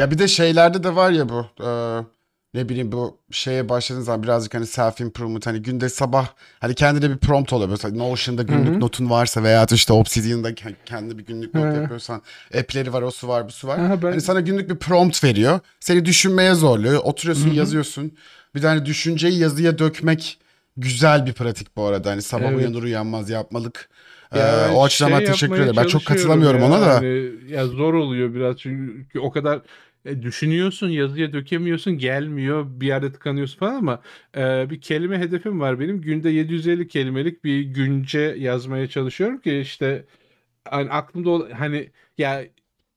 Ya bir de şeylerde de var ya bu. e, ne bileyim bu şeye başladığın zaman birazcık hani self improvement hani günde sabah hani kendine bir prompt oluyor. Mesela Notion'da günlük notun varsa veya işte Obsidian'da ke- kendi bir günlük not yapıyorsan app'leri var, o su var, bu su var. Aha, ben- Hani sana günlük bir prompt veriyor. Seni düşünmeye zorluyor. Oturuyorsun, yazıyorsun. Bir de hani düşünceyi yazıya dökmek güzel bir pratik bu arada. Hani sabah Evet. uyanır uyanmaz yapmalık. Ya Ee, o açıdan şey ben teşekkür ederim. Ben çok katılamıyorum ya. ona da. Hani ya zor oluyor biraz çünkü o kadar e, düşünüyorsun yazıya dökemiyorsun gelmiyor bir yerde tıkanıyorsun falan ama e, bir kelime hedefim var benim günde 750 kelimelik bir günce yazmaya çalışıyorum ki işte hani aklımda hani ya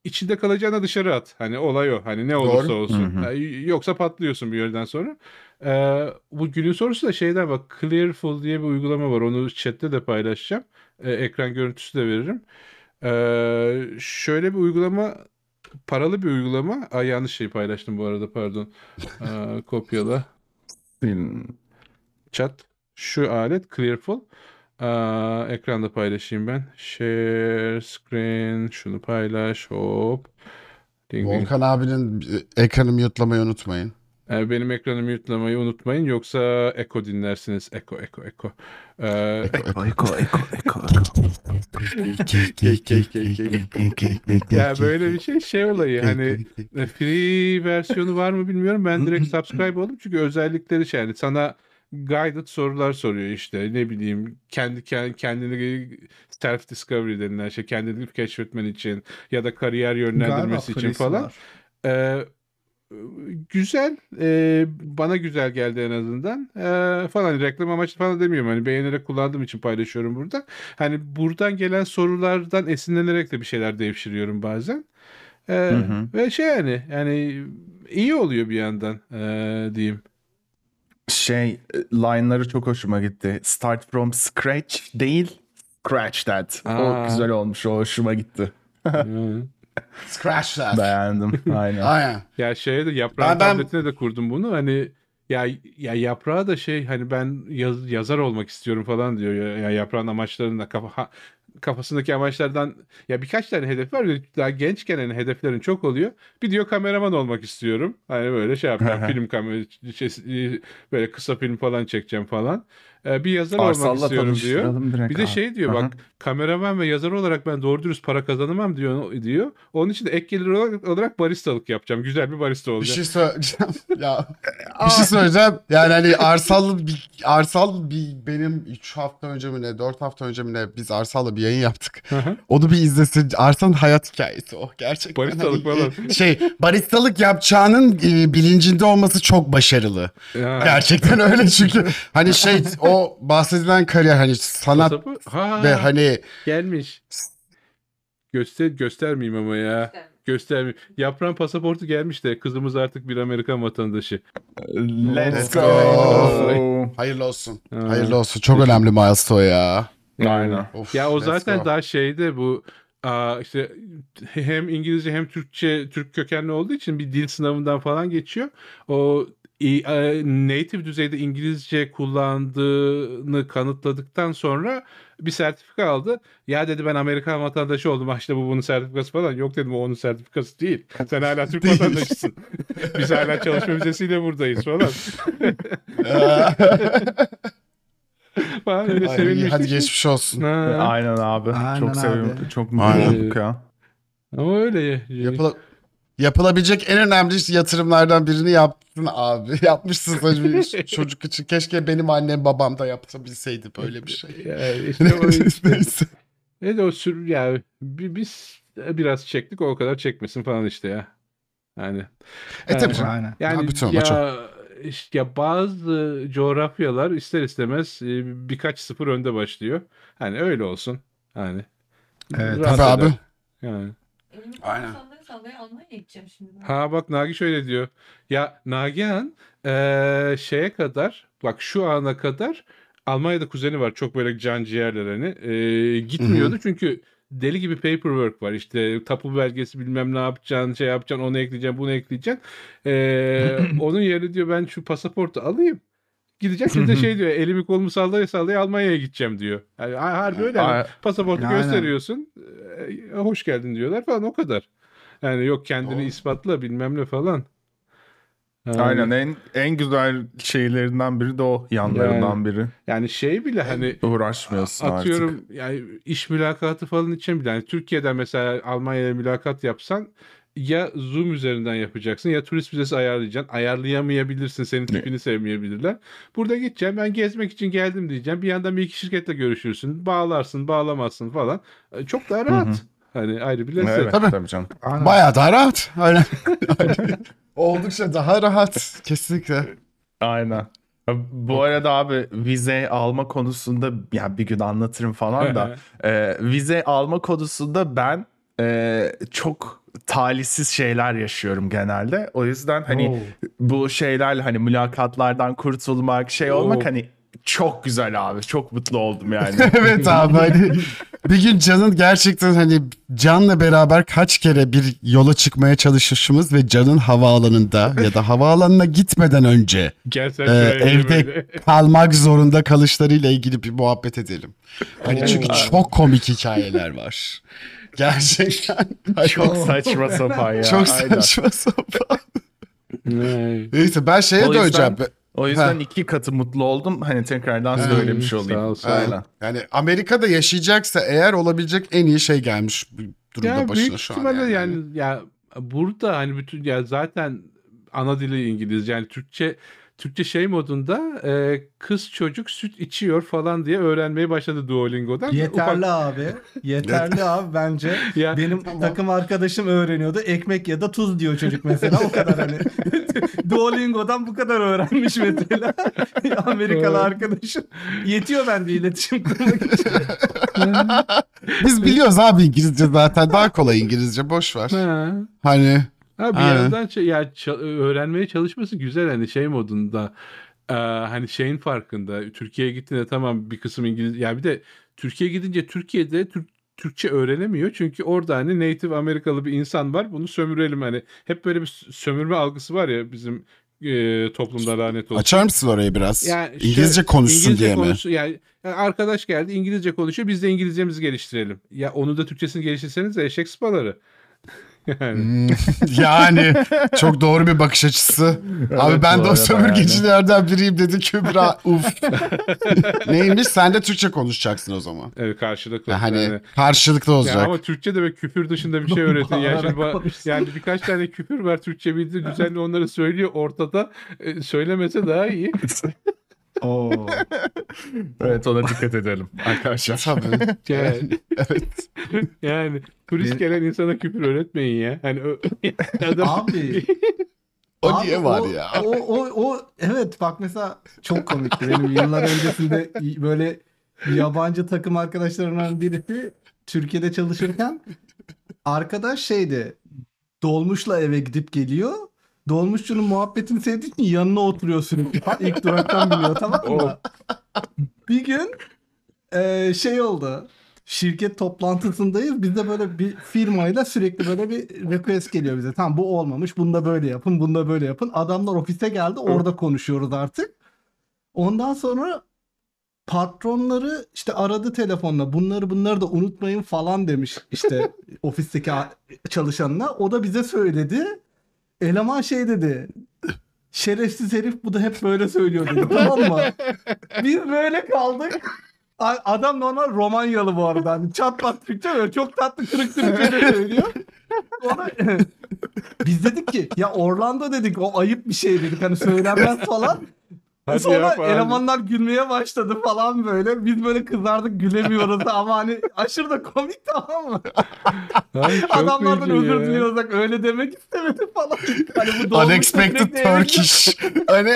içinde kalacağına dışarı at hani olay o hani ne olursa Doğru. olsun Hı hı. Yoksa patlıyorsun bir yerden sonra. E, bu günün sorusu da şeyden bak Clearful diye bir uygulama var onu chatte de paylaşacağım E, ekran görüntüsü de veririm. Ee, şöyle bir uygulama paralı bir uygulama. Ay yanlış şey paylaştım bu arada pardon. Ee, kopyala. Chat. Şu alet Clearful. Ee, ekranda paylaşayım ben. Share screen. Şunu paylaş. Hop. Ding ding. Volkan abinin e, ekranı mute'lamayı unutmayın. Ee, benim ekranımı yutlamayı unutmayın. Yoksa Eko dinlersiniz. Eko, Eko, Eko. Ee, Eko, eko, eko, eko, ya böyle bir şey şey olayı hani E, Free versiyonu var mı bilmiyorum. Ben direkt subscribe oldum çünkü özellikleri şey yani sana guided sorular soruyor işte ne bileyim kendi kend- kendini self discovery denilen şey kendini keşfetmen için ya da kariyer yönlendirmesi için freesi falan. var. Ee, güzel Ee, bana güzel geldi en azından Ee, falan reklam amaçlı falan demiyorum hani beğenerek kullandığım için paylaşıyorum burada hani buradan gelen sorulardan esinlenerek de bir şeyler devşiriyorum bazen Ee, Hı hı. ve şey yani yani iyi oluyor bir yandan ee, diyeyim Şey, e, line'ları çok hoşuma gitti. Start from scratch değil, scratch that. Aa. O güzel olmuş, o hoşuma gitti. Hı. Scratch that. Beğendim, aynen. Aynen. ya şeye de yaprağın Ben- ben- tabletine de kurdum bunu hani ya ya yaprağı da şey hani ben yaz- yazar olmak istiyorum falan diyor ya, ya yaprağın amaçlarında kafa ha- kafasındaki amaçlardan ya birkaç tane hedef var. Daha gençken hani hedeflerin çok oluyor. Bir diyor kameraman olmak istiyorum. Hani böyle şey yapacağım. film kamera şey, böyle kısa film falan çekeceğim falan. Ee, bir yazar olmak Arsal'la istiyorum diyor. direkt Bir de abi. şey diyor Aha. bak kameraman ve yazar olarak ben doğru dürüst para kazanamam diyor diyor. Onun için de ek gelir olarak, olarak baristalık yapacağım. Güzel bir barista Bir olacağım. şey söyleyeceğim. ya bir şey söyleyeceğim. Yani hani Arsal bir Arsal bir benim 3 hafta önce mi ne 4 hafta önce mi ne biz Arsal'la bir yayın yaptık. Hı hı. Onu bir izlesin. Arsal'ın hayat hikayesi o gerçekten. Baristalık Hani, falan. Şey baristalık yapacağının e, bilincinde olması çok başarılı. Ya. Gerçekten öyle çünkü hani şey o bahsedilen kariyer hani sanat Ha, ve hani gelmiş. Göster göstermeyeyim ama ya. Göstermeyeyim. Yaprağın pasaportu gelmiş de kızımız artık bir Amerikan vatandaşı. Let's go. hayırlı olsun. Ha. Hayırlı olsun. Çok önemli milestone ya. Aynen. Of, Ya o zaten go. daha şeyde bu aa, işte hem İngilizce hem Türkçe Türk kökenli olduğu için bir dil sınavından falan geçiyor. O native düzeyde İngilizce kullandığını kanıtladıktan sonra bir sertifika aldı. Ya dedi ben Amerikan vatandaşı oldum. Ha işte bu bunun sertifikası falan. Yok dedim o onun sertifikası değil. Sen hala Türk Değil. vatandaşısın. Biz hala çalışma vizesiyle buradayız falan. falan öyle Ay, sevinmiştik. hadi geçmiş olsun. Ha. Aynen abi. Aynen çok abi. sevim, çok mutlu olduk ya. Ama öyle. Yapıla- yapılabilecek en önemli yatırımlardan birini yaptın abi. Yapmışsın tabii bir çocuk için. Keşke benim annem babam da yapabilseydi böyle bir şey. Yani işte o işte. Neyse. Ne de o sür ya bi- biz biraz çektik o kadar çekmesin falan işte ya. Yani E tabii Ha, canım. Aynen. yani Tabii o çok. ya işte ya bazı coğrafyalar ister istemez e, birkaç sıfır önde başlıyor. Hani öyle olsun. Hani Evet. Tabii abi. Yani. Aynen. Almanya'ya gideceğim şimdi. ben. Ha bak Nagi şöyle diyor. Ya Nagihan eee, şeye kadar bak şu ana kadar Almanya'da kuzeni var. Çok böyle can ciğerler hani. Eee, gitmiyordu çünkü deli gibi paperwork var. İşte tapu belgesi bilmem ne yapacaksın, şey yapacaksın, onu ekleyeceksin, bunu ekleyeceksin. Eee, onun yerine diyor ben şu pasaportu alayım. Gidecek şimdi de şey diyor elimi kolumu sallaya sallaya Almanya'ya gideceğim diyor. Yani harbi öyle. yani. Pasaportu Aynen. gösteriyorsun. hoş geldin diyorlar falan o kadar. Yani yok kendini Doğru. ispatla bilmem ne falan. Yani- Aynen en en güzel şeylerinden biri de o yanlarından biri. Yani şey bile hani Uğraşmıyorsun atıyorum artık. yani iş mülakatı falan için bile yani Türkiye'den mesela Almanya'ya mülakat yapsan ya Zoom üzerinden yapacaksın ya turist vizesi ayarlayacaksın. Ayarlayamayabilirsin. Senin Ne? tipini sevmeyebilirler. Burada gideceğim ben gezmek için geldim diyeceğim. Bir yandan bir iki şirketle görüşürsün. Bağlarsın bağlamazsın falan. Çok daha rahat. Hani ayrı bir lezzet. Evet Tabii. tabii canım. Bayağı daha rahat. Aynen. Oldukça daha rahat. Kesinlikle. Aynen. Bu arada abi vize alma konusunda ya bir gün anlatırım falan da e, vize alma konusunda ben e, çok talihsiz şeyler yaşıyorum genelde. O yüzden hani bu şeylerle hani mülakatlardan kurtulmak şey olmak Oo. hani çok güzel abi. Çok mutlu oldum yani. evet abi hani bir gün Can'ın gerçekten hani Can'la beraber kaç kere bir yola çıkmaya çalışışımız ve Can'ın havaalanında ya da havaalanına gitmeden önce e, evde böyle. kalmak zorunda kalışlarıyla ilgili bir muhabbet edelim. Hani çünkü çok komik hikayeler var. Gerçekten. çok saçma sapan ya. Çok saçma sapan. Ne? Neyse ben şeye yüzden- döneceğim. O yüzden Ha. iki katı mutlu oldum. Hani tekrardan söylemiş Sağ olayım. ol, sağ ol. Aynen. Yani Amerika'da yaşayacaksa eğer olabilecek en iyi şey gelmiş bu durumda Ya başına büyük şu an. ihtimalle yani. yani. ya burada hani bütün ya zaten ana dili İngilizce yani Türkçe Türkçe şey modunda e, kız çocuk süt içiyor falan diye öğrenmeye başladı Duolingo'dan. Yeterli abi. Yeterli abi bence. Ya, Benim takım arkadaşım öğreniyordu. Ekmek ya da tuz diyor çocuk mesela. O kadar hani. Duolingo'dan bu kadar öğrenmiş mesela. Amerikalı arkadaşım. Yetiyor bende iletişim kurmak için. Biz biliyoruz abi İngilizce zaten daha kolay İngilizce boş ver. Ha. Hani Ha bir Aynen. yandan şey, ya ça- öğrenmeye çalışması güzel hani şey modunda e, hani şeyin farkında Türkiye'ye gittiğinde tamam bir kısım İngiliz ya bir de Türkiye'ye gidince Türkiye'de Türk Türkçe öğrenemiyor çünkü orada hani native Amerikalı bir insan var bunu sömürelim hani hep böyle bir sömürme algısı var ya bizim e, toplumda lanet olsun. açar mısın orayı biraz? Yani İngilizce şöyle- konuşsun İngilizce diye mi? konuşsun- Yani, yani arkadaş geldi İngilizce konuşuyor biz de İngilizcemizi geliştirelim. Ya onu da Türkçesini geliştirseniz de eşek sıpaları. Yani. Hmm, yani çok doğru bir bakış açısı. Abi ben de o sömürgecilerden biriyim dedi Kübra. Uf. Neymiş? Sen de Türkçe konuşacaksın o zaman. Evet karşılıklı. Hani yani. karşılıklı Ya olacak. ama Türkçe de ve küfür dışında bir şey öğretin. Yani, şimdi ba- yani birkaç tane küfür var Türkçe bildiği düzenli onları söylüyor ortada. E, söylemese daha iyi. Oo. Evet ona dikkat edelim arkadaşlar. Tabii. Yani, evet. yani turist gelen insana küfür öğretmeyin ya. Hani adam- Abi. O Abi niye var o- ya? O, o, o evet bak mesela çok komikti. Benim yıllar öncesinde böyle yabancı takım arkadaşlarımdan birisi Türkiye'de çalışırken arkadaş şeydi dolmuşla eve gidip geliyor. Dolmuşçunun muhabbetini sevdiği için yanına oturuyor sürekli. Ha, İlk duraktan biniyor tamam mı? Bir gün eee, şey oldu. Şirket toplantısındayız. Biz de böyle bir firmayla sürekli böyle bir request geliyor bize. Tamam bu olmamış. Bunu da böyle yapın. Bunu da böyle yapın. Adamlar ofise geldi. Orada konuşuyoruz artık. Ondan sonra patronları işte aradı telefonla. Bunları bunları da unutmayın falan demiş işte ofisteki çalışanına. O da bize söyledi. Eleman şey dedi. Şerefsiz herif bu da hep böyle söylüyor dedi. tamam mı? Biz böyle kaldık. Adam normal Romanyalı bu arada. Hani çat pat Türkçe böyle çok tatlı kırık Türkçe de söylüyor. Sonra biz dedik ki ya Orlando dedik o ayıp bir şey dedik hani söylenmez falan. Hadi Sonra ya falan. elemanlar gülmeye başladı falan böyle. Biz böyle kızardık gülemiyoruz ama hani aşırı da komik tamam mı? Ay, Adamlardan özür bak öyle demek istemedim falan. Hani bu Unexpected Turkish. hani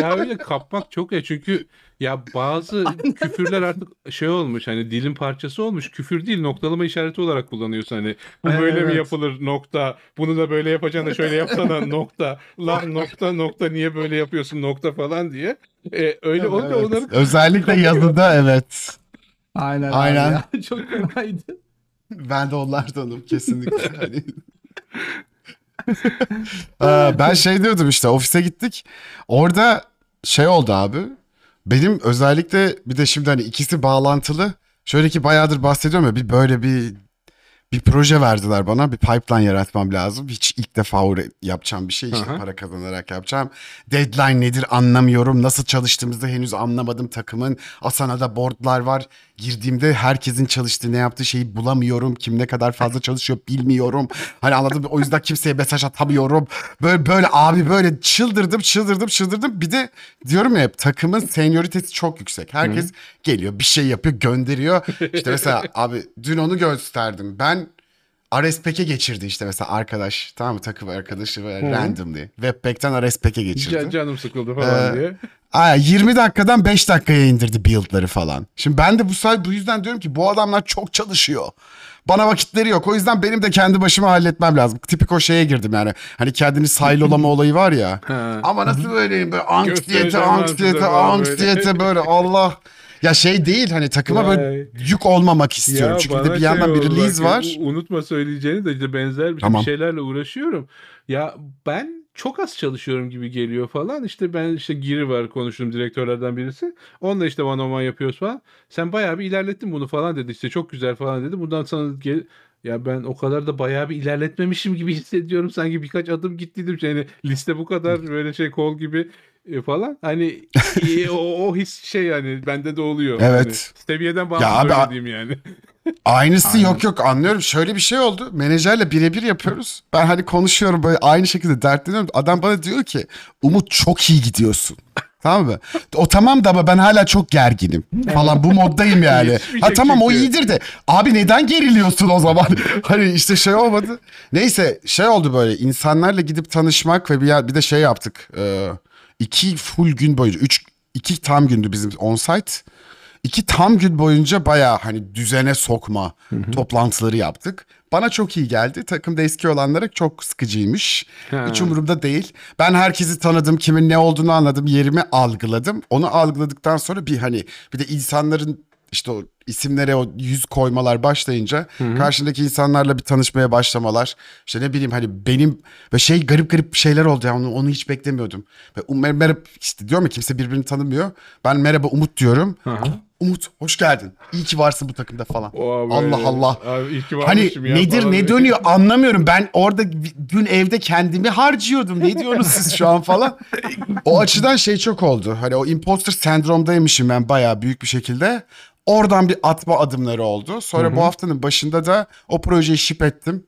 ya öyle kapmak çok ya çünkü ya bazı küfürler artık şey olmuş hani dilin parçası olmuş küfür değil noktalama işareti olarak kullanıyorsun hani bu Evet, böyle mi evet. yapılır nokta bunu da böyle yapacaksın da şöyle yapsana nokta lan nokta nokta niye böyle yapıyorsun nokta falan diye e, öyle olunca Evet. onları Özellikle yazıda evet. Aynen. Aynen. Ya. Çok fenaydı. Ben de onlardanım kesinlikle. Hani... Ee, ben şey diyordum işte ofise gittik. Orada şey oldu abi. Benim özellikle bir de şimdi hani ikisi bağlantılı. Şöyle ki bayağıdır bahsediyorum ya bir böyle bir bir proje verdiler bana. Bir pipeline yaratmam lazım. Hiç ilk defa yapacağım bir şey. işte Aha. para kazanarak yapacağım. Deadline nedir anlamıyorum. Nasıl çalıştığımızı henüz anlamadım takımın. Asana'da boardlar var. Girdiğimde herkesin çalıştığı ne yaptığı şeyi bulamıyorum. Kim ne kadar fazla çalışıyor bilmiyorum. Hani anladın mı? O yüzden kimseye mesaj atamıyorum. Böyle böyle abi böyle çıldırdım çıldırdım çıldırdım. Bir de diyorum ya hep takımın senioritesi çok yüksek. Herkes geliyor bir şey yapıyor gönderiyor. İşte mesela abi dün onu gösterdim. Ben RSPEC'e geçirdi işte mesela arkadaş tamam mı takım arkadaşı böyle randomly. Webpack'ten RSPEC'e geçirdi. Ca- canım sıkıldı falan Ee, diye. Aa, 20 dakikadan 5 dakikaya indirdi build'ları falan. Şimdi ben de bu bu yüzden diyorum ki bu adamlar çok çalışıyor. Bana vakitleri yok. O yüzden benim de kendi başıma halletmem lazım. Tipik o şeye girdim yani. Hani kendini saylolama olayı var ya. Ama nasıl böyleyim böyle anksiyete, anksiyete, anksiyete böyle Allah. Ya şey değil hani takıma böyle Vay. yük olmamak istiyorum. Çünkü bir de bana bir yandan şey bir oldu release bak, var. Unutma söyleyeceğini de işte benzer bir, Tamam. şeylerle uğraşıyorum. Ya ben çok az çalışıyorum gibi geliyor falan. İşte ben işte Giri var konuştuğum direktörlerden birisi. Onunla işte one on one yapıyoruz falan. Sen bayağı bir ilerlettin bunu falan dedi. İşte çok güzel falan dedi. Bundan sana gel ya ben o kadar da bayağı bir ilerletmemişim gibi hissediyorum. Sanki birkaç adım gittiydim. Yani liste bu kadar böyle şey kol gibi e, falan. Hani e, o, o his şey yani bende de oluyor. Evet. Hani seviyeden bağımsız abi, öyle a- diyeyim yani. Aynısı Aynen. yok yok anlıyorum. Şöyle bir şey oldu. Menajerle birebir yapıyoruz. Ben hani konuşuyorum böyle aynı şekilde dertleniyorum. Adam bana diyor ki Umut çok iyi gidiyorsun. Tamam mı? O tamam da ama ben hala çok gerginim falan bu moddayım yani. Ha tamam o iyidir de abi neden geriliyorsun o zaman? hani işte şey olmadı. Neyse şey oldu böyle insanlarla gidip tanışmak ve bir, bir de şey yaptık. Ee, iki full gün boyunca üç iki tam gündü bizim on site. İki tam gün boyunca bayağı hani düzene sokma toplantıları yaptık. Bana çok iyi geldi. Takımda eski olanlara çok sıkıcıymış. Ha. Hiç umurumda değil. Ben herkesi tanıdım, kimin ne olduğunu anladım, yerimi algıladım. Onu algıladıktan sonra bir hani bir de insanların işte o isimlere o yüz koymalar başlayınca karşındaki insanlarla bir tanışmaya başlamalar. İşte ne bileyim hani benim ve şey garip garip şeyler oldu ya onu, onu hiç beklemiyordum. Ve um- mer- merhaba işte diyorum ya kimse birbirini tanımıyor. Ben merhaba Umut diyorum. Hı hı. "Ah, Umut hoş geldin. İyi ki varsın bu takımda falan. Böyle, Allah Allah. Abi iyi ki Hani ya nedir falan ne dönüyor anlamıyorum. Ben orada dün evde kendimi harcıyordum. Ne diyorsunuz siz şu an falan. O açıdan şey çok oldu. Hani o imposter sendromdaymışım ben bayağı büyük bir şekilde. Oradan bir atma adımları oldu. Sonra bu haftanın başında da o projeyi ship ettim.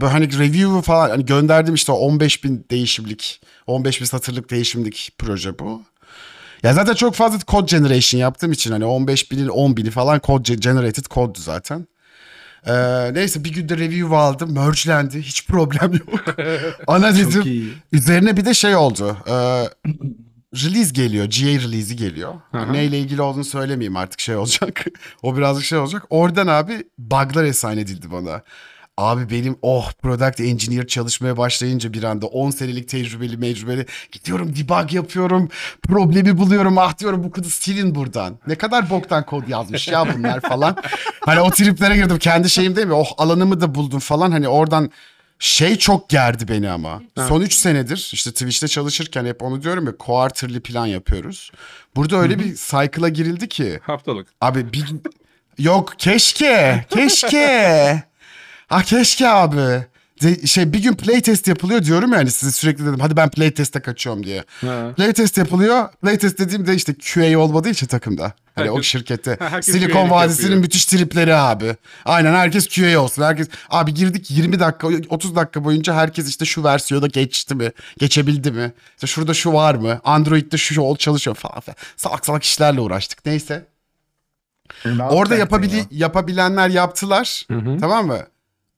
Böyle hani review falan hani gönderdim işte o 15 bin değişimlik, 15 bin satırlık değişimlik proje bu. Ya zaten çok fazla code generation yaptığım için hani 15 binin 10 bini falan code ge- generated code'du zaten. Ee, neyse bir günde review aldım. Merge'lendi. Hiç problem yok. Ana dedim. Üzerine bir de şey oldu. Ee, release geliyor. GA release'i geliyor. Hı hı. Neyle ilgili olduğunu söylemeyeyim artık şey olacak. o birazcık şey olacak. Oradan abi bug'lar assign edildi bana. Abi benim oh product engineer çalışmaya başlayınca bir anda 10 senelik tecrübeli mecrübeli gidiyorum debug yapıyorum problemi buluyorum ah diyorum bu kızı silin buradan. Ne kadar boktan kod yazmış ya bunlar falan. hani o triplere girdim kendi şeyim değil mi oh alanımı da buldum falan hani oradan şey çok gerdi beni ama. Son 3 senedir işte Twitch'te çalışırken hep onu diyorum ya quarterly plan yapıyoruz. Burada öyle bir cycle'a girildi ki Haftalık. Abi bir yok keşke keşke ah keşke abi şey bir gün playtest yapılıyor diyorum yani size sürekli dedim hadi ben playtest'e kaçıyorum diye. Ha. Playtest yapılıyor. Playtest dediğimde işte QA olmadığı için takımda. Hani o Herkes- şirkette. Ha, herkes Silikon Vadisi'nin yapıyor. müthiş tripleri abi. Aynen herkes QA olsun. Herkes abi girdik 20 dakika 30 dakika boyunca herkes işte şu versiyona geçti mi? Geçebildi mi? İşte şurada şu var mı? Android'de şu ol çalışıyor falan. falan. Salak salak işlerle uğraştık. Neyse. Ne Orada yapabili ya? yapabilenler yaptılar. Hı hı. Tamam mı?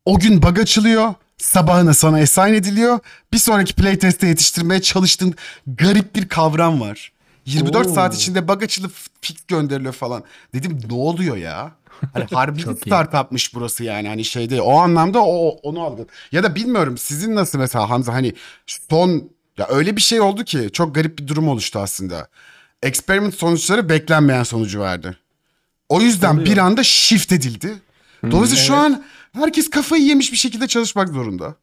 O gün bug açılıyor. Sabahına sana assign ediliyor. Bir sonraki playtest'e yetiştirmeye çalıştığın garip bir kavram var. 24 Oo. saat içinde bug açılıp fix gönderiliyor falan. Dedim ne oluyor ya? Hani harbi bir startupmış burası yani hani şeyde o anlamda o onu aldım. Ya da bilmiyorum sizin nasıl mesela Hamza hani son ya öyle bir şey oldu ki çok garip bir durum oluştu aslında. Experiment sonuçları beklenmeyen sonucu verdi. O yüzden Oluyor. bir anda shift edildi. Dolayısıyla şu an herkes kafayı yemiş bir şekilde çalışmak zorunda.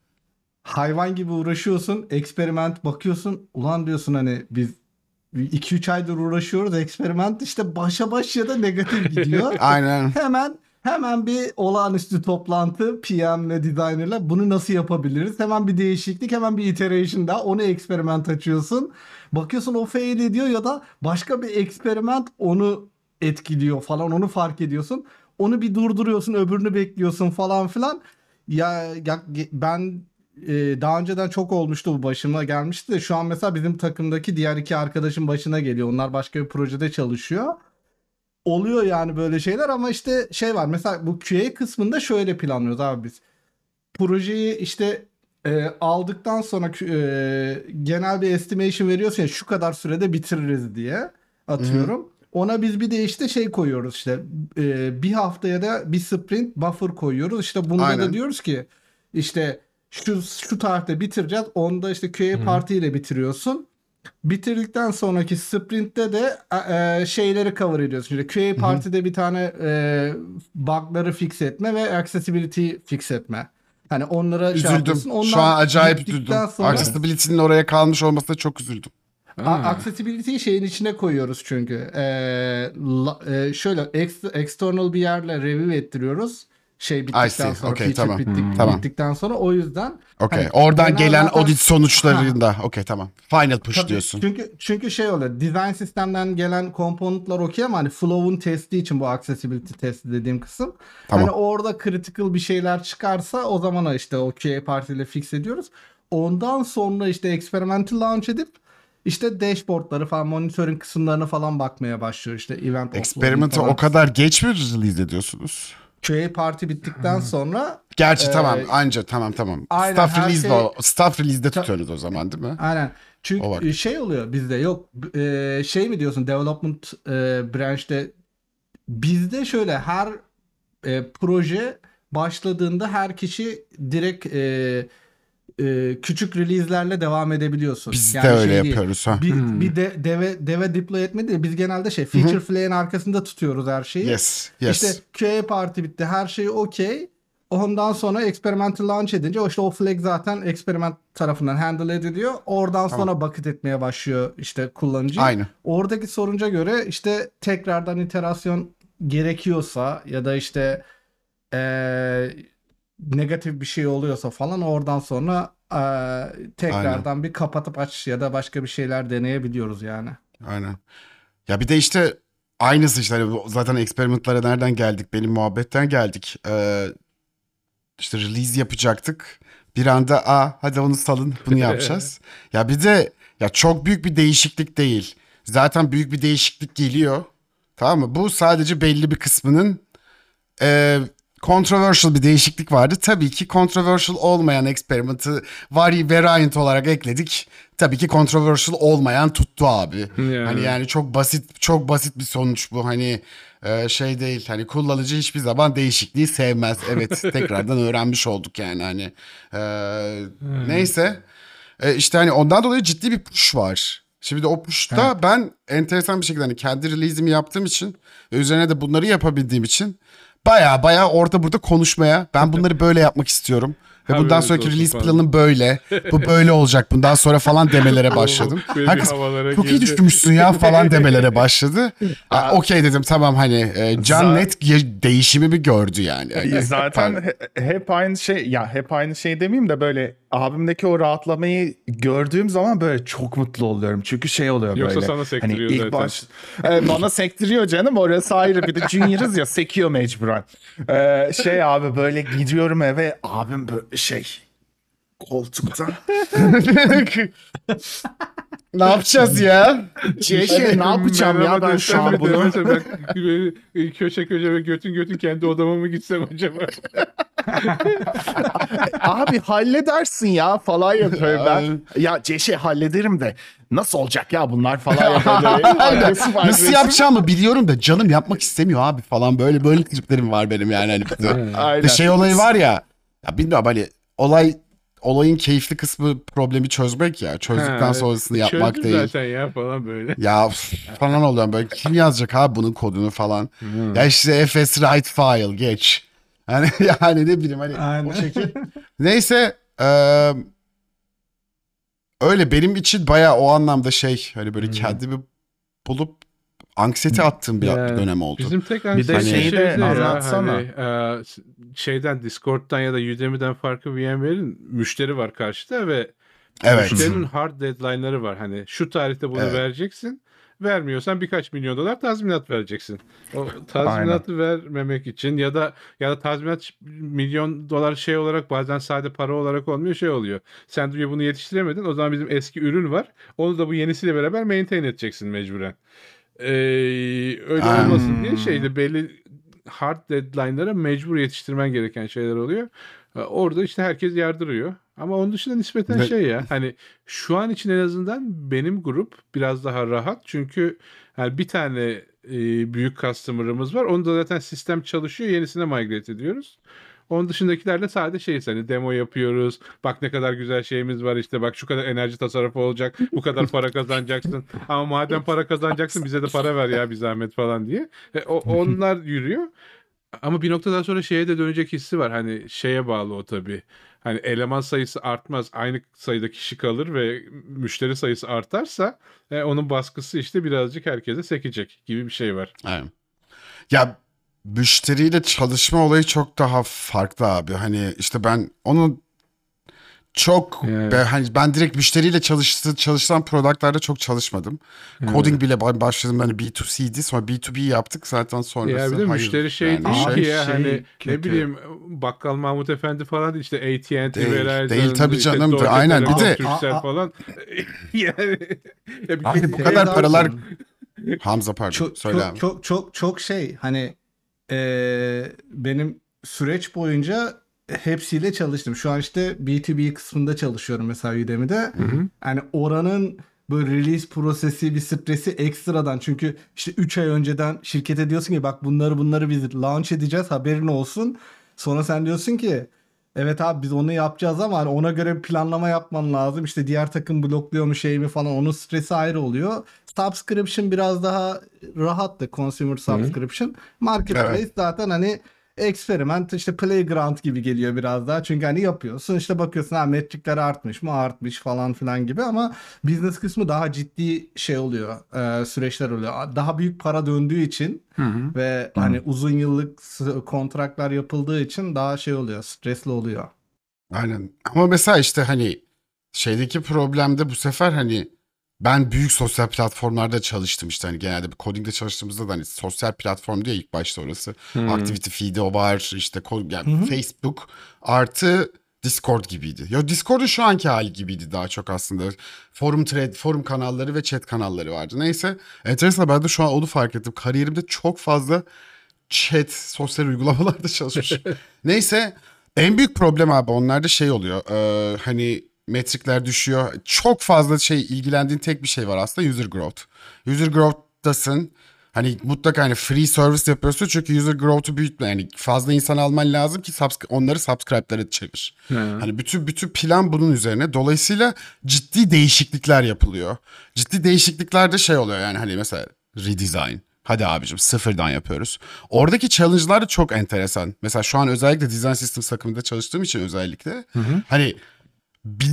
Hayvan gibi uğraşıyorsun. Eksperiment bakıyorsun. Ulan diyorsun hani biz 2-3 aydır uğraşıyoruz. Eksperiment işte başa baş ya da negatif gidiyor. Aynen. Hemen Hemen bir olağanüstü toplantı PM ve designer'la bunu nasıl yapabiliriz? Hemen bir değişiklik, hemen bir iteration daha. Onu eksperiment açıyorsun. Bakıyorsun o fail ediyor ya da başka bir eksperiment onu etkiliyor falan. Onu fark ediyorsun. Onu bir durduruyorsun, öbürünü bekliyorsun falan filan. Ya, ya ben e, daha önceden çok olmuştu bu başıma gelmişti de şu an mesela bizim takımdaki diğer iki arkadaşın başına geliyor. Onlar başka bir projede çalışıyor. Oluyor yani böyle şeyler ama işte şey var mesela bu QA kısmında şöyle planlıyoruz abi biz. Projeyi işte e, aldıktan sonra e, genel bir estimation veriyorsun ya şu kadar sürede bitiririz diye atıyorum. Ona biz bir de işte şey koyuyoruz işte e, bir haftaya da bir sprint buffer koyuyoruz. İşte bunda Aynen. da diyoruz ki işte şu şu tarihte bitireceğiz. Onda işte QA partiyle bitiriyorsun. Bitirdikten sonraki sprintte de e, e, şeyleri cover ediyorsun. İşte QA partide bir tane e, bug'ları fix etme ve accessibility fix etme. Hani onlara şey. Üzüldüm. Şu Onlar an acayip üzüldüm. sonra- Accessibility'nin oraya kalmış olmasına çok üzüldüm. A- Accessibility'yi şeyin içine koyuyoruz çünkü. Ee, la- e, şöyle ex- external bir yerle review ettiriyoruz. Şey bittikten see. sonra, Okay, feature tamam. bittik- Tamam. bittikten sonra o yüzden Okey. Hani Oradan gelen zaten- audit sonuçlarında. Okey tamam. Final push Tabii, diyorsun. Çünkü çünkü şey oluyor. Design sistemden gelen komponentler okey ama hani flow'un testi için bu accessibility testi dediğim kısım. Tamam. Hani orada critical bir şeyler çıkarsa o zaman işte o QA partiyle fix ediyoruz. Ondan sonra işte experimental launch edip işte dashboardları falan monitoring kısımlarına falan bakmaya başlıyor işte event Experiment'ı o kadar geç mi release ediyorsunuz? QA parti bittikten sonra Gerçi Ee, tamam anca tamam tamam. aynen, Staff her release'de şey- o- staff release'de tutuyorsunuz o zaman değil mi? Aynen. Çünkü e, şey oluyor bizde yok e, şey mi diyorsun development e, branch'te bizde şöyle her e, proje başladığında her kişi direkt e, e, küçük release'lerle devam edebiliyorsun. Biz Yani de öyle şey değil. yapıyoruz ha. Bir, bir de deve deve deploy etmedi de biz genelde şey feature flag'in arkasında tutuyoruz her şeyi. Yes, yes. İşte QA parti bitti. Her şey okey. Ondan sonra experimental launch edince o işte o flag zaten experiment tarafından handle ediliyor. Oradan sonra bucket etmeye başlıyor işte kullanıcı. Aynı. Oradaki sorunca göre işte tekrardan iterasyon gerekiyorsa ya da işte eee, negatif bir şey oluyorsa falan oradan sonra eee, tekrardan bir kapatıp aç ya da başka bir şeyler deneyebiliyoruz yani. Aynen. Ya bir de işte aynısı işte hani zaten experimentlara nereden geldik? Benim muhabbetten geldik. Ee, işte release yapacaktık. Bir anda a hadi onu salın bunu yapacağız. ya bir de ya çok büyük bir değişiklik değil. Zaten büyük bir değişiklik geliyor. Tamam mı? Bu sadece belli bir kısmının e, controversial bir değişiklik vardı. Tabii ki controversial olmayan experiment'ı vari variant olarak ekledik. Tabii ki controversial olmayan tuttu abi. Yani. Hani yani çok basit çok basit bir sonuç bu. Hani e, şey değil. Hani kullanıcı hiçbir zaman değişikliği sevmez. Evet tekrardan öğrenmiş olduk yani hani. E, neyse. E, işte hani ondan dolayı ciddi bir push var. Şimdi o push'ta ben enteresan bir şekilde hani kendi release'imi yaptığım için ve üzerine de bunları yapabildiğim için baya baya orada burada konuşmaya ben bunları böyle yapmak istiyorum. Ve bundan sonraki release falan. planım böyle. Bu böyle olacak bundan sonra falan demelere başladım. Herkes çok iyi girdi." düşünmüşsün ya falan demelere başladı. Okey dedim tamam hani e, Can net değişimimi gördü yani. Ya Zaten Pardon. he- hep aynı şey ya hep aynı şey demeyeyim de böyle abimdeki o rahatlamayı gördüğüm zaman böyle çok mutlu oluyorum. Çünkü şey oluyor Yoksa böyle. sana sektiriyor hani ilk zaten. baş Evet, bana sektiriyor canım orası ayrı. Bir de junior'ız ya sekiyor mecburen. Ee, şey abi böyle gidiyorum eve abim böyle şey koltukta. ne yapacağız ya? Şey, şey ne yapacağım ya ben şu an bunu. ben köşe köşe ve götün götün kendi odama mı gitsem acaba? Abi halledersin ya falan yapıyor ben. Ya ce- şey hallederim de nasıl olacak ya bunlar falan yapıyor. böyle. Agresif, Nasıl yapacağımı biliyorum da canım yapmak istemiyor abi falan böyle böyle triplerim var benim yani. Hani de- şey olayı var ya. Ya bilmiyorum hani olay olayın keyifli kısmı problemi çözmek ya. Çözdükten Ha, sonrasını yapmak değil. zaten ya falan böyle. Ya falan oluyor böyle kim yazacak abi bunun kodunu falan. Ya işte fs write file geç. Hani yani ne bileyim hani Aynen. o şekil. Neyse eee, öyle benim için baya o anlamda şey hani böyle kendimi bulup anksiyete attığım bir Yani dönem oldu. Bizim tek de anksiyete şeyi de şeyde ya, anlatsana. hani, şeyden Discord'dan ya da Udemy'den farkı VMware'in müşteri var karşıda ve evet. müşterinin hard deadline'ları var. Hani şu tarihte bunu Evet. vereceksin. Vermiyorsan birkaç milyon dolar tazminat vereceksin. O tazminatı vermemek için ya da ya da tazminat milyon dolar şey olarak bazen sade para olarak olmuyor şey oluyor. Sen diyor bunu yetiştiremedin. O zaman bizim eski ürün var. Onu da bu yenisiyle beraber maintain edeceksin mecburen. Ee, öyle Hmm. olmasın diye şeyde belli hard deadline'lara mecbur yetiştirmen gereken şeyler oluyor. Ee, Orada işte herkes yardırıyor. Ama onun dışında nispeten şey ya hani şu an için en azından benim grup biraz daha rahat. Çünkü yani bir tane e, büyük customer'ımız var. Onda zaten sistem çalışıyor. Yenisine migrate ediyoruz. Onun dışındakilerle sadece şey hani demo yapıyoruz. Bak ne kadar güzel şeyimiz var işte bak şu kadar enerji tasarrufu olacak. Bu kadar para kazanacaksın. Ama madem para kazanacaksın bize de para ver ya bir zahmet falan diye. E, o, onlar yürüyor. Ama bir noktadan sonra şeye de dönecek hissi var. Hani şeye bağlı o tabii. Hani eleman sayısı artmaz. Aynı sayıda kişi kalır ve müşteri sayısı artarsa e, onun baskısı işte birazcık herkese sekecek gibi bir şey var. Aynen. Ya müşteriyle çalışma olayı çok daha farklı abi. Hani işte ben onu çok Evet. ben, hani ben direkt müşteriyle çalıştı, çalışılan productlarda çok çalışmadım. Coding bile ba- başladım hani B2C'di sonra B2B yaptık zaten sonrası. Ya bir de hayır. müşteri şey Yani değil Abi ki ya şey hani ne kötü. bileyim Bakkal Mahmut Efendi falan işte AT&T Değil, Verizon değil tabii işte canım. Deutsche Aynen, bir de- aa. falan yani ya bu Şey kadar daha paralar olsun. Hamza pardon çok, söyle çok, abi. çok çok çok şey hani eee, benim süreç boyunca hepsiyle çalıştım. Şu an işte B2B kısmında çalışıyorum mesela Udemy'de. Yani oranın böyle release prosesi bir stresi ekstradan çünkü işte 3 ay önceden şirkete diyorsun ki bak bunları bunları biz launch edeceğiz haberin olsun. Sonra sen diyorsun ki evet abi biz onu yapacağız ama hani ona göre bir planlama yapman lazım. İşte diğer takım blokluyor mu şey mi falan onun stresi ayrı oluyor. Subscription biraz daha rahattı consumer subscription. Marketplace Evet. zaten hani experiment işte playground gibi geliyor biraz daha. Çünkü hani yapıyorsun işte bakıyorsun ha metrikler artmış mı artmış falan filan gibi ama business kısmı daha ciddi şey oluyor e, süreçler oluyor. Daha büyük para döndüğü için ve hani uzun yıllık kontratlar yapıldığı için daha şey oluyor stresli oluyor. Aynen. Ama mesela işte hani şeydeki problemde bu sefer hani ben büyük sosyal platformlarda çalıştım işte hani genelde bir coding'de çalıştığımızda da hani sosyal platform diyor ilk başta orası. Activity feed'i o var işte yani Facebook artı Discord gibiydi. Ya Discord'un şu anki hali gibiydi daha çok aslında. Forum thread, forum kanalları ve chat kanalları vardı. Neyse enteresan ben de şu an onu fark ettim. Kariyerimde çok fazla chat, sosyal uygulamalarda çalışmışım. Neyse en büyük problem abi onlarda şey oluyor. Ee, hani metrikler düşüyor. Çok fazla şey ilgilendiğin tek bir şey var aslında user growth. User growth'tasın. Hani mutlaka hani free service yapıyorsun çünkü user growth'u büyütme. Yani fazla insan alman lazım ki subscri- onları subscribe'lara çevir. Hani bütün bütün plan bunun üzerine. Dolayısıyla ciddi değişiklikler yapılıyor. Ciddi değişiklikler de şey oluyor yani hani mesela redesign. Hadi abicim sıfırdan yapıyoruz. Oradaki challenge'lar da çok enteresan. Mesela şu an özellikle design system takımında çalıştığım için özellikle hani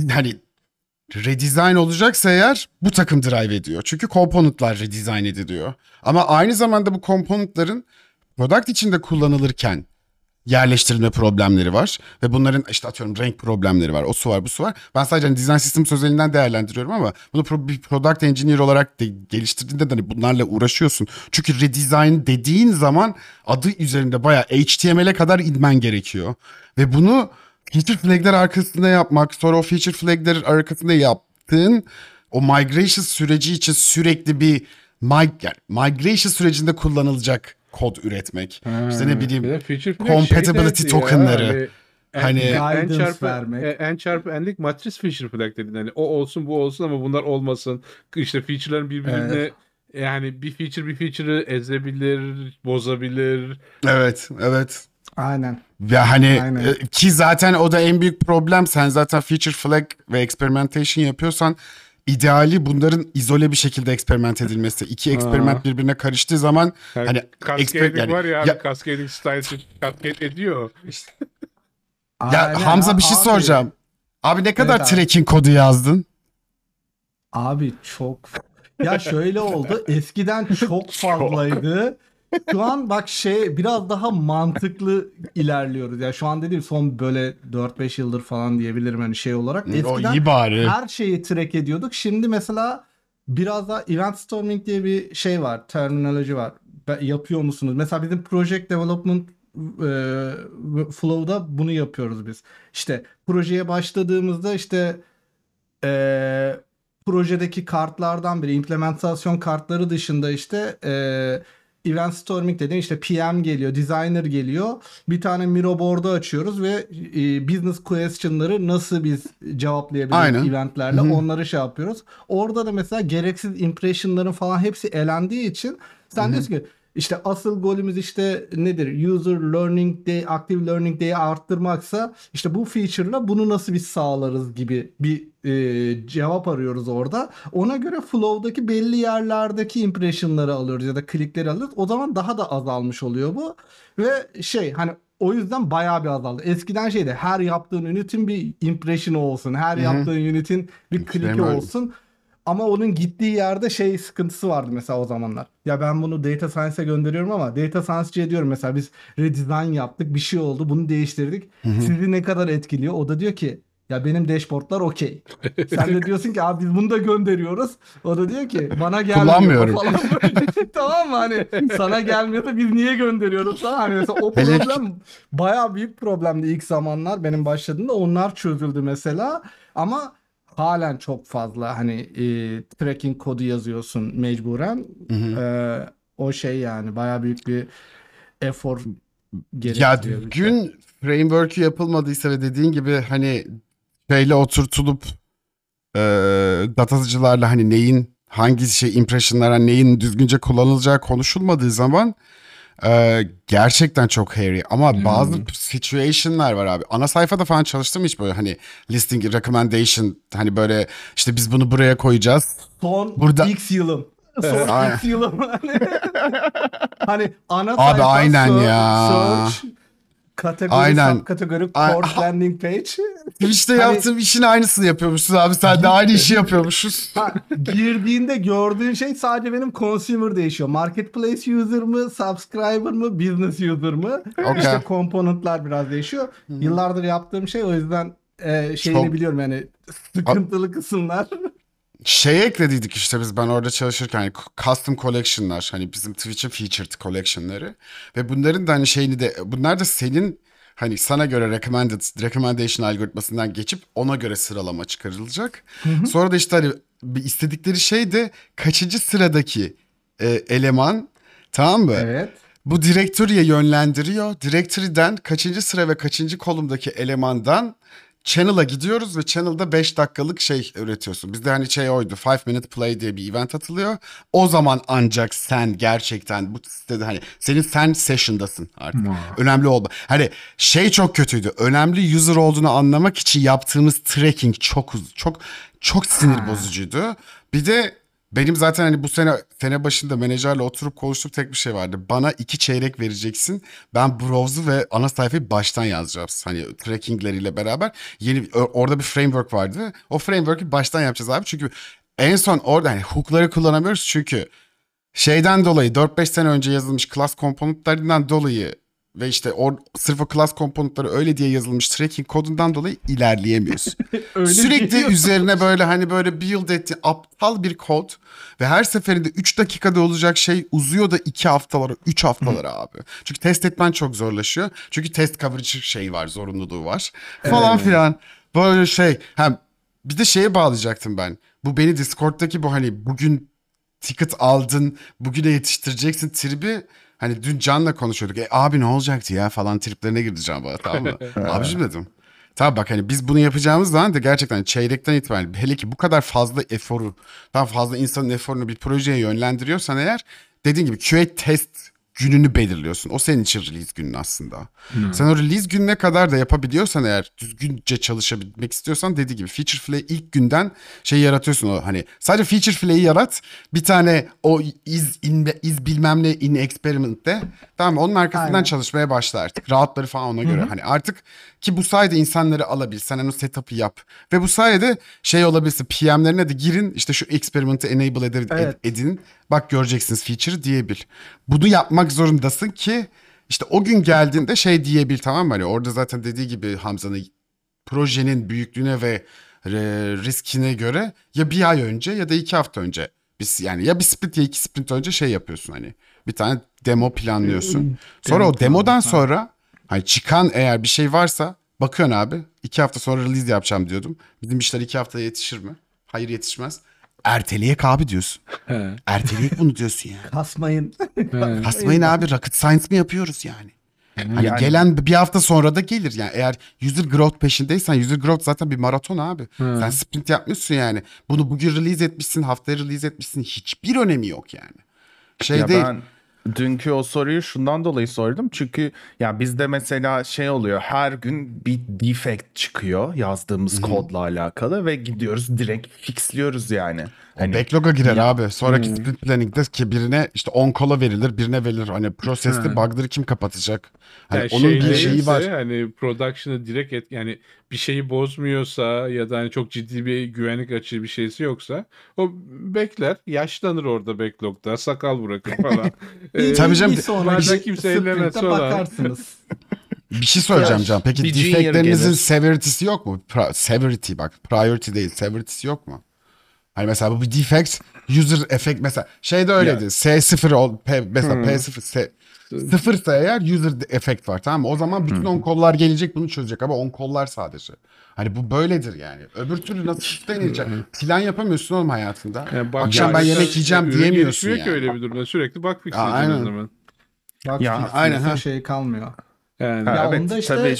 hani redesign olacaksa eğer bu takım drive ediyor. Çünkü komponentler redesign ediliyor. Ama aynı zamanda bu komponentlerin product içinde kullanılırken yerleştirilme problemleri var. Ve bunların işte atıyorum renk problemleri var. O su var bu su var. Ben sadece hani design systems özelinden değerlendiriyorum ama bunu bir product engineer olarak de geliştirdiğinde de hani bunlarla uğraşıyorsun. Çünkü redesign dediğin zaman adı üzerinde bayağı HTML'e kadar inmen gerekiyor. Ve bunu feature flag'ler arkasında yapmak, sonra o feature flag'ler arkasında yaptığın o migration süreci için sürekli bir mig yani migration sürecinde kullanılacak kod üretmek. işte ne bileyim flag compatibility şey derdi ya, tokenları. Hani, Hani- en, çarpı, vermek. e, en çarpı enlik matris feature flag dedin. Hani o olsun bu olsun ama bunlar olmasın. İşte feature'ların birbirine yani bir feature bir feature'ı ezebilir, bozabilir. Evet, evet. Aynen. Ya hani Aynen. e, ki zaten o da en büyük problem. Sen zaten feature flag ve experimentation yapıyorsan ideali bunların izole bir şekilde eksperiment edilmesi. İki eksperiment birbirine karıştığı zaman Yani hani cascading exper- yani- var ya, ya- cascading style cascade ediyor. ya Aynen. Hamza bir şey Abi- soracağım. Abi ne kadar abi. tracking kodu yazdın? Abi çok Ya şöyle oldu. Eskiden çok fazlaydı. Şu an bak şey biraz daha mantıklı ilerliyoruz. Ya şu an dediğim son böyle 4-5 yıldır falan diyebilirim hani şey olarak. o Eskiden iyi bari. her şeyi track ediyorduk. Şimdi mesela biraz daha event storming diye bir şey var. Terminoloji var. Yapıyor musunuz? Mesela bizim project development e, flow'da bunu yapıyoruz biz. İşte projeye başladığımızda işte e, projedeki kartlardan biri implementasyon kartları dışında işte e, event storming dediğin işte PM geliyor, designer geliyor. Bir tane Miro board'u açıyoruz ve e, business question'ları nasıl biz cevaplayabiliriz Aynen. eventlerle onları şey yapıyoruz. Orada da mesela gereksiz impression'ların falan hepsi elendiği için sen diyorsun ki işte asıl golümüz işte nedir? User learning day, active learning day'i arttırmaksa işte bu feature'la bunu nasıl biz sağlarız gibi bir e, cevap arıyoruz orada. Ona göre flow'daki belli yerlerdeki impression'ları alıyoruz ya da klikleri alıyoruz. O zaman daha da azalmış oluyor bu. Ve şey hani o yüzden bayağı bir azaldı. Eskiden şeydi her yaptığın unit'in bir impression'ı olsun. Her yaptığın unit'in bir Framework. olsun. Ama onun gittiği yerde şey sıkıntısı vardı mesela o zamanlar. Ya ben bunu data science'e gönderiyorum ama data science'ciye diyorum mesela biz redesign yaptık bir şey oldu bunu değiştirdik. Sizi ne kadar etkiliyor? O da diyor ki ya benim dashboardlar okey. Sen de diyorsun ki abi biz bunu da gönderiyoruz. O da diyor ki bana gelmiyor Kullanmıyorum. falan. böyle. tamam mı hani sana gelmiyor da biz niye gönderiyoruz falan. Hani mesela o problem bayağı büyük problemdi ilk zamanlar benim başladığımda onlar çözüldü mesela. Ama halen çok fazla hani e, tracking kodu yazıyorsun mecburen. E, o şey yani bayağı büyük bir efor Ya gerektiriyor. şey. gün framework'ü yapılmadıysa ve dediğin gibi hani şeyle oturtulup e, datıcılarla hani neyin hangi şey impressionlara neyin düzgünce kullanılacağı konuşulmadığı zaman e, gerçekten çok hairy. Ama bazı situation'lar var abi. Ana sayfada falan çalıştım hiç böyle hani listing recommendation hani böyle işte biz bunu buraya koyacağız. Son Burada- X yılım. Son Aynen. X yılım. hani ana Abi sayfa aynen search, ya. search, kategori, Aynen. subkategori, Ay- core landing page. Twitch'te Hani- yaptığım işin aynısını yapıyormuşsun abi. Sen de aynı işi yapıyormuşuz. Ha, girdiğinde gördüğün şey sadece benim consumer değişiyor. Marketplace user mı, subscriber mı, business user mı? Okey. İşte komponentler biraz değişiyor. Yıllardır yaptığım şey o yüzden e, şeyini Çok- biliyorum yani sıkıntılı kısımlar. Şey eklediydik işte biz ben orada çalışırken hani custom collection'lar hani bizim Twitch'in featured collection'ları ve bunların da hani şeyini de bunlar da senin hani sana göre recommended recommendation algoritmasından geçip ona göre sıralama çıkarılacak. Sonra da işte hani bir istedikleri şey de kaçıncı sıradaki e, eleman tamam mı? Evet. Bu directory'e yönlendiriyor. Directory'den kaçıncı sıra ve kaçıncı kolumdaki elemandan channel'a gidiyoruz ve channel'da 5 dakikalık şey üretiyorsun. Bizde hani şey oydu 5 minute play diye bir event atılıyor. O zaman ancak sen gerçekten bu sitede hani senin sen session'dasın artık. Önemli oldu. Hani şey çok kötüydü. Önemli user olduğunu anlamak için yaptığımız tracking çok çok çok sinir bozucuydu. Bir de benim zaten hani bu sene sene başında menajerle oturup konuştuğum tek bir şey vardı. Bana iki çeyrek vereceksin. Ben browse'u ve ana sayfayı baştan yazacağız. Hani trackingleriyle beraber. Yeni orada bir framework vardı. O framework'ü baştan yapacağız abi. Çünkü en son orada hani hook'ları kullanamıyoruz. Çünkü şeyden dolayı 4-5 sene önce yazılmış class komponentlerinden dolayı ve işte or, sırf o class komponentleri öyle diye yazılmış tracking kodundan dolayı ilerleyemiyoruz. Öyle Sürekli üzerine böyle hani böyle build ettiğin aptal bir kod ve her seferinde 3 dakikada olacak şey uzuyor da 2 haftalara 3 haftalara abi. Çünkü test etmen çok zorlaşıyor. Çünkü test coverage şey var zorunluluğu var falan filan. Böyle şey hem bir de şeye bağlayacaktım ben. Bu beni Discord'daki bu hani bugün ticket aldın bugüne yetiştireceksin tribi hani dün Can'la konuşuyorduk. E abi ne olacaktı ya falan triplerine girdi Can bana tamam mı? Abicim dedim. Tamam bak hani biz bunu yapacağımız zaman da gerçekten çeyrekten itibaren hele ki bu kadar fazla eforu, daha fazla insanın eforunu bir projeye yönlendiriyorsan eğer dediğin gibi QA test gününü belirliyorsun. O senin için release günün aslında. Sen o release gününe kadar da yapabiliyorsan eğer düzgünce çalışabilmek istiyorsan dediği gibi feature flag ilk günden şey yaratıyorsun o hani sadece feature flag'i yarat bir tane o iz, in, iz bilmem ne in experiment'te tamam onun arkasından Aynen. çalışmaya başla artık. Rahatları falan ona göre. Hani artık ki bu sayede insanları alabilsen hani o setup'ı yap. Ve bu sayede şey olabilsin PM'lerine de girin işte şu experiment'ı enable ed- Evet. edin. Bak göreceksiniz feature diyebil. Bunu yapmak zorundasın ki işte o gün geldiğinde şey diyebil tamam mı? Hani orada zaten dediği gibi Hamza'nın projenin büyüklüğüne ve riskine göre ya bir ay önce ya da iki hafta önce biz yani ya bir sprint ya iki sprint önce şey yapıyorsun hani bir tane demo planlıyorsun. Sonra Demo o demodan sonra hani çıkan eğer bir şey varsa bakıyorsun abi iki hafta sonra release yapacağım diyordum. Bizim işler iki haftaya yetişir mi? Hayır yetişmez. Erteleyek abi diyorsun. He, Erteleyek bunu diyorsun yani. Kasmayın. he. Kasmayın abi rocket science mi yapıyoruz yani? Hani Yani- gelen bir hafta sonra da gelir yani eğer user growth peşindeysen user growth zaten bir maraton abi. Sen sprint yapmışsın yani. Bunu bugün release etmişsin, haftaya release etmişsin hiçbir önemi yok yani. Şey ya değil. ben dünkü o soruyu şundan dolayı sordum. Çünkü ya bizde mesela şey oluyor. Her gün bir defect çıkıyor yazdığımız kodla alakalı ve gidiyoruz direkt fixliyoruz yani. Hani Backlog'a girer abi. Sonraki sprint planning'de ki birine işte on kola verilir, birine verilir. Hani proseste bug'ları kim kapatacak? Hani Yani onun bir şeyi var. Hani production'ı direkt et, yani bir şeyi bozmuyorsa ya da hani çok ciddi bir güvenlik açığı bir şeysi yoksa o bekler. Yaşlanır orada backlog'da. Sakal bırakır falan. Ee, Tabii canım. Bir sonraki kimse ellemez falan. bakarsınız. Bir şey söyleyeceğim Ya, Can. Peki gelir. severity'si yok mu? Pra- severity bak. Priority değil. Severity'si yok mu? Hani mesela bu bir defect user effect mesela şeyde öyleydi. S0 ol P, mesela P0 S, sıfırsa eğer user effect var tamam mı? O zaman bütün on kollar gelecek bunu çözecek ama on kollar sadece. Hani bu böyledir yani. Öbür türlü nasıl deneyecek? Plan yapamıyorsun oğlum hayatında. Yani bak- Akşam ben yani yemek yiyeceğim diyemiyorsun yani. ki öyle bir durumda. Sürekli bak fixleyeceksin aynen. o zaman. Bak Ya, ya, aynen, ha. şey kalmıyor. Yani Ha, Ya evet, onda işte tabii.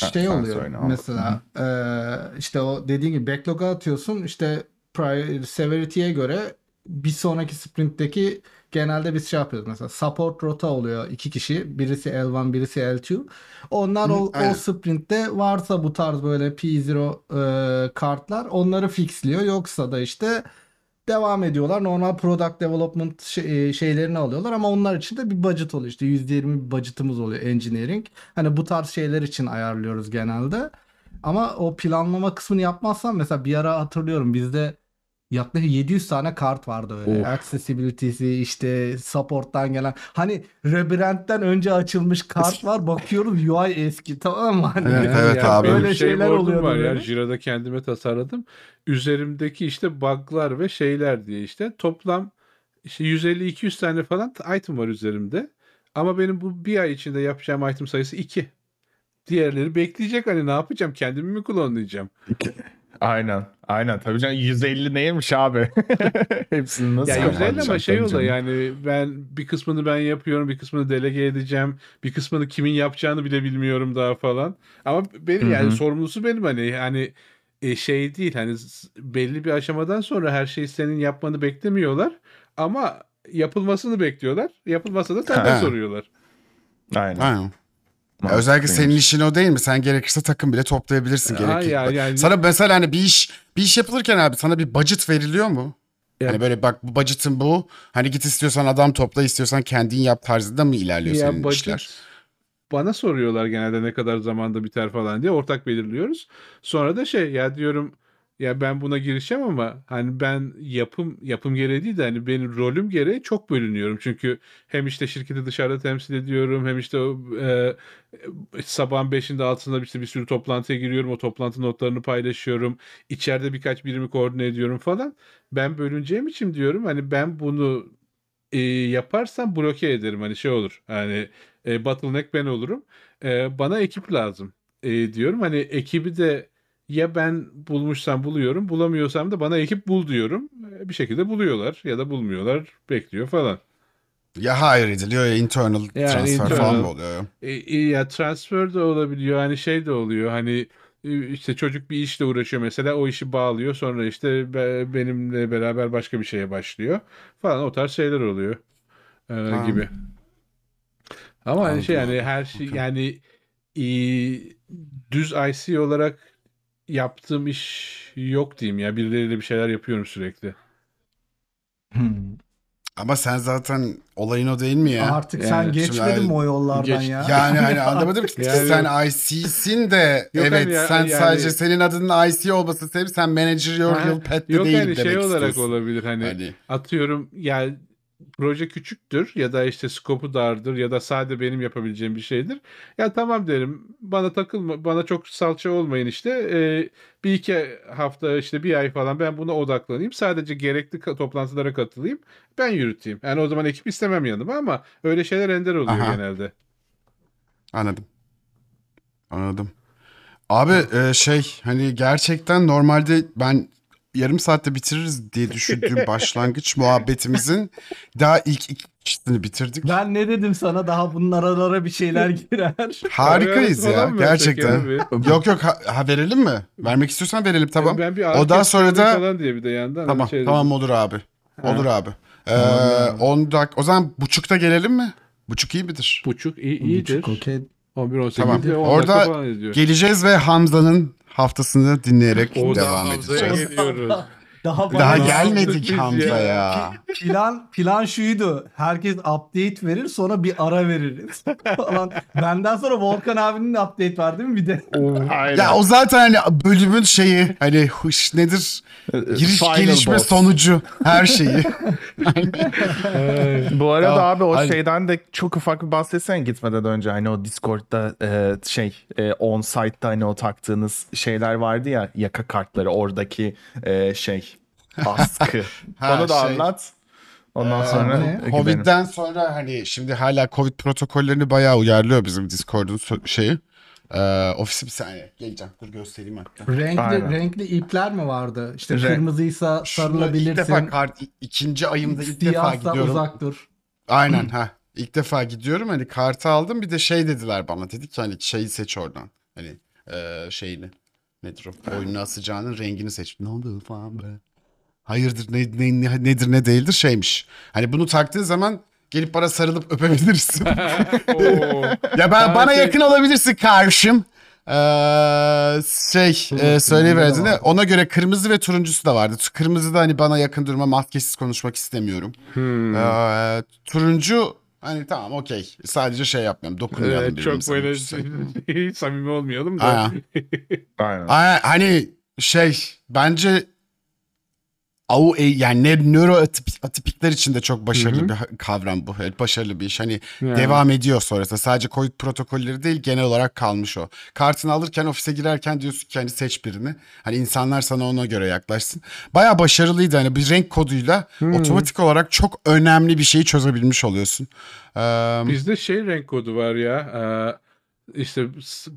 Ha, şey sen oluyor söyle, mesela eee, işte o dediğin gibi backlog'a atıyorsun. İşte prior, severity'ye göre bir sonraki sprintteki genelde biz şey yapıyoruz mesela support rota oluyor iki kişi. Birisi L1 birisi L2 onlar Hı, o, aynen. o sprintte varsa bu tarz böyle P0 eee, kartlar onları fixliyor. Yoksa da işte devam ediyorlar. Normal product development şey- e, şeylerini alıyorlar ama onlar için de bir budget oluyor. İşte %20 bir budgetımız oluyor engineering. Hani bu tarz şeyler için ayarlıyoruz genelde. Ama o planlama kısmını yapmazsan mesela bir ara hatırlıyorum bizde yaklaşık 700 tane kart vardı öyle. Of. Accessibility'si işte support'tan gelen. Hani rebrand'den önce açılmış kart var. Bakıyorum UI eski tamam mı? Hani Evet, evet yani abi. benim Öyle şey şeyler oluyordu var ya böyle. Jira'da kendime tasarladım. Üzerimdeki işte bug'lar ve şeyler diye işte toplam işte 150-200 tane falan item var üzerimde. Ama benim bu bir ay içinde yapacağım item sayısı 2. Diğerleri bekleyecek hani ne yapacağım? Kendimi mi klonlayacağım? Aynen. Aynen. Tabii canım 150 neymiş abi? Hepsini nasıl Ya Aynen. güzel ama yapacaksın şey oluyor yani ben bir kısmını ben yapıyorum, bir kısmını delege edeceğim, bir kısmını kimin yapacağını bile bilmiyorum daha falan. Ama benim Hı yani sorumlusu benim hani hani e, şey değil hani belli bir aşamadan sonra her şeyi senin yapmanı beklemiyorlar ama yapılmasını bekliyorlar. Yapılmasa da senden soruyorlar. Aynen. Aynen. Ya özellikle senin işin o değil mi? Sen gerekirse takım bile toplayabilirsin gerekirse. ya, yani- Sana mesela hani bir iş bir iş yapılırken abi sana bir budget veriliyor mu? Ya- Hani böyle bak bu budget'ın bu. Hani git istiyorsan adam topla istiyorsan kendin yap tarzında mı ilerliyor Ya senin budget işler? bana soruyorlar genelde ne kadar zamanda biter falan diye ortak belirliyoruz. Sonra da şey ya diyorum ya ben buna girişeceğim ama hani ben yapım yapım gereği değil de hani benim rolüm gereği çok bölünüyorum. Çünkü hem işte şirketi dışarıda temsil ediyorum hem işte o, e, sabahın 5'inde altında işte bir sürü toplantıya giriyorum. O toplantı notlarını paylaşıyorum. İçeride birkaç birimi koordine ediyorum falan. Ben bölüneceğim için diyorum hani ben bunu e, yaparsam bloke ederim hani şey olur. Hani e, bottleneck ben olurum. E, bana ekip lazım e, diyorum. Hani ekibi de ya ben bulmuşsam buluyorum, bulamıyorsam da bana ekip bul diyorum. E, bir şekilde buluyorlar ya da bulmuyorlar, bekliyor falan. Ya hayır ediliyor ya internal Yani transfer internal. falan mı oluyor? E, e, ya transfer de olabiliyor. Hani şey de oluyor. Hani e, işte çocuk bir işle uğraşıyor mesela o işi bağlıyor sonra işte be- benimle beraber başka bir şeye başlıyor falan o tarz şeyler oluyor. Tamam. gibi. Ama hani şey Anladım yani abi, her şey okey. yani e, düz IC olarak yaptığım iş yok diyeyim ya. Birileriyle bir şeyler yapıyorum sürekli. Hmm. Ama sen zaten olayın o değil mi ya? Artık Yani sen şimdi geçmedin mi o yollardan Geç- ya? Yani hani anlamadım ki Yani- sen IC'sin de Yok evet hani ya- sen yani- sadece senin adının IC olması sebebi sen managerial Ha, pet de Yok değil hani demek şey olarak istiyorsun. olabilir hani, Hani atıyorum yani proje küçüktür ya da işte skopu dardır ya da sadece benim yapabileceğim bir şeydir. Ya tamam derim bana takılma bana çok salça olmayın işte Ee, bir iki hafta işte bir ay falan ben buna odaklanayım. Sadece gerekli toplantılara katılayım ben yürüteyim. Yani o zaman ekip istemem yanıma ama öyle şeyler ender oluyor Aha. genelde. anladım. Anladım. Abi e, şey hani gerçekten normalde ben yarım saatte bitiririz diye düşündüğüm başlangıç muhabbetimizin daha ilk iki kişisini bitirdik. Ben ne dedim sana daha bunun aralara bir şeyler girer. Harikayız ya gerçekten. Yok yok ha, ha, verelim mi? Vermek istiyorsan verelim tamam. Ben bir Ondan sonra da- falan diye bir de yandan Tamam şey tamam olur abi. Olur abi. Ee, 10 dak o zaman buçukta gelelim mi? Buçuk iyi midir? buçuk iyi, iyidir. Buçuk, okey. 11 18 Tamam. de 10 Orada dakika. Geleceğiz ve Hamza'nın haftasını dinleyerek O da devam edeceğiz. geliyoruz. Daha, Daha gelmedik Hamza ya. Plan plan şuydu. Herkes update verir sonra bir ara veririz. falan. Benden sonra Volkan abinin de update var değil mi bir de? Aynen. Ya o zaten hani bölümün şeyi hani huş nedir? Giriş Final gelişme boss. sonucu her şeyi. Bu arada Ya, abi o hani- şeyden de çok ufak bir bahsetsene gitmeden önce hani o Discord'da e, şey e, on site'da hani o taktığınız şeyler vardı ya yaka kartları oradaki e, şey askı. Ha, Onu da şey. anlat. Ondan Ee, sonra gidelim. Covid'den sonra hani şimdi hala Covid protokollerini bayağı uyarlıyor bizim Discord'un şeyi. Ee, ofisi bir saniye geleceğim. Dur göstereyim hatta. Renkli Aynen. renkli ipler mi vardı? İşte Renk- kırmızıysa Şunu ilk sarılabilirsin. defa kart ikinci ayımda ilk defa gidiyorum. uzak dur. Aynen ha. İlk defa gidiyorum hani kartı aldım bir de şey dediler bana dedik ki hani şeyi seç oradan. Hani eee şeyini nedir o oyununu asacağının rengini seç. Ne oldu falan böyle. Hayırdır ne, ne, ne- nedir ne değildir şeymiş. Hani bunu taktığın zaman gelip bana sarılıp öpebilirsin. Oo. ya ben bana şey- yakın olabilirsin karşım. Ee, şey e, söyleyiverdi de ona göre kırmızı ve turuncusu da vardı. Kırmızı da hani bana yakın durma maskesiz konuşmak istemiyorum. Hmm. Ee, turuncu hani tamam okey. Sadece şey yapmayalım. Dokunmayalım Evet, çok böyle mümkünse. samimi olmayalım da. Aynen. Aynen. Aynen, hani şey bence Au, e, yani ne, nöroatipik atipikler için de çok başarılı Hı hı. bir kavram bu. Evet, başarılı bir iş. Hani Yani. devam ediyor sonrasında. Sadece Covid protokolleri değil genel olarak kalmış o. Kartını alırken ofise girerken diyorsun ki hani seç birini. Hani insanlar sana ona göre yaklaşsın. Baya başarılıydı. Hani bir renk koduyla otomatik olarak çok önemli bir şeyi çözebilmiş oluyorsun. Ee, Bizde şey renk kodu var ya. işte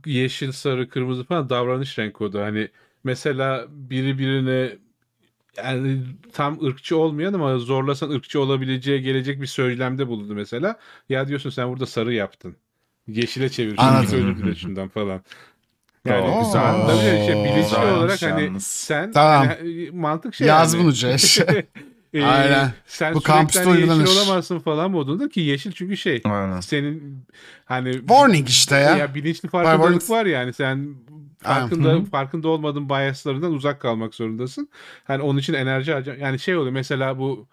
yeşil, sarı, kırmızı falan davranış renk kodu. Hani mesela biri birine yani tam ırkçı olmayan ama zorlasan ırkçı olabileceği gelecek bir söylemde bulundu mesela. Ya diyorsun sen burada sarı yaptın. Yeşile çevir. Anladım. Git şundan falan. Yani Oo, güzel. Tabii işte bilinçli güzelmiş olarak hani yalnız. sen Tamam. hani mantık şey Yaz yani. bunu Ceş. Ee, Aynen. Sen Bu kampüste hani yeşil uygulanır. olamazsın falan modunda ki yeşil çünkü şey Aynen. senin hani warning işte ya. ya bilinçli farkındalık var yani sen farkında farkında olmadığın biaslarından uzak kalmak zorundasın. Hani onun için enerji harca yani şey oluyor mesela bu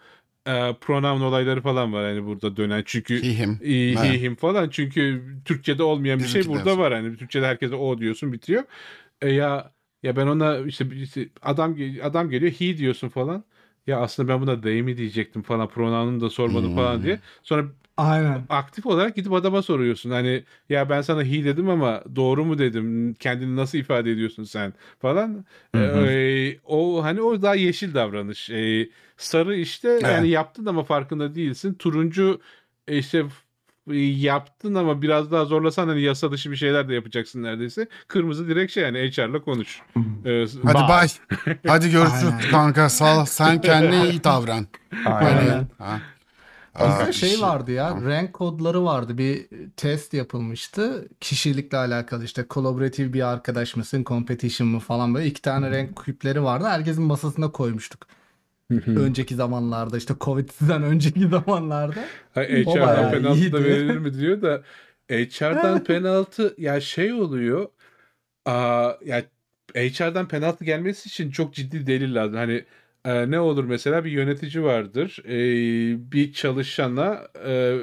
e, pronoun olayları falan var hani burada dönen çünkü He, him. he, he, him falan çünkü Türkçe'de olmayan bir şey burada var hani Türkçe'de herkese o diyorsun bitiyor. E, ya ya ben ona işte birisi- adam adam geliyor he diyorsun falan. Ya aslında ben buna they mi diyecektim falan pronoun'unu da sormadım Hmm. falan diye. Sonra Aynen. aktif olarak gidip adama soruyorsun. Hani ya ben sana he dedim ama doğru mu dedim? Kendini nasıl ifade ediyorsun sen falan. Hı hı. Ee, o hani o daha yeşil davranış. Ee, sarı işte yani yaptın ama farkında değilsin. Turuncu e, işte yaptın ama biraz daha zorlasan hani yasa dışı bir şeyler de yapacaksın neredeyse. Kırmızı direkt şey yani HR'la konuş. Ee, Hadi bay. Hadi görüşürüz kanka. Sağ ol. Sen kendine iyi davran. Aynen. Hani, ha. Bizde Aa, şey vardı ya, renk kodları vardı. Bir test yapılmıştı. Kişilikle alakalı işte collaborative bir arkadaş mısın, competition mı falan böyle iki tane renk küpleri vardı. Herkesin masasına koymuştuk. Önceki zamanlarda işte Covid'den önceki zamanlarda. HR'dan penaltı da verilir mi diyor da HR'dan penaltı ya şey oluyor. Aa, ya HR'dan penaltı gelmesi için çok ciddi delil lazım. Hani e, ne olur mesela bir yönetici vardır. E, bir çalışana e,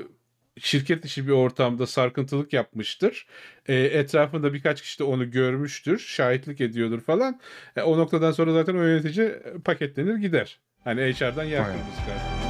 şirket dışı bir ortamda sarkıntılık yapmıştır. E, etrafında birkaç kişi de onu görmüştür. Şahitlik ediyordur falan. E, o noktadan sonra zaten o yönetici paketlenir gider. Hani HR'dan yer kırmızı kart.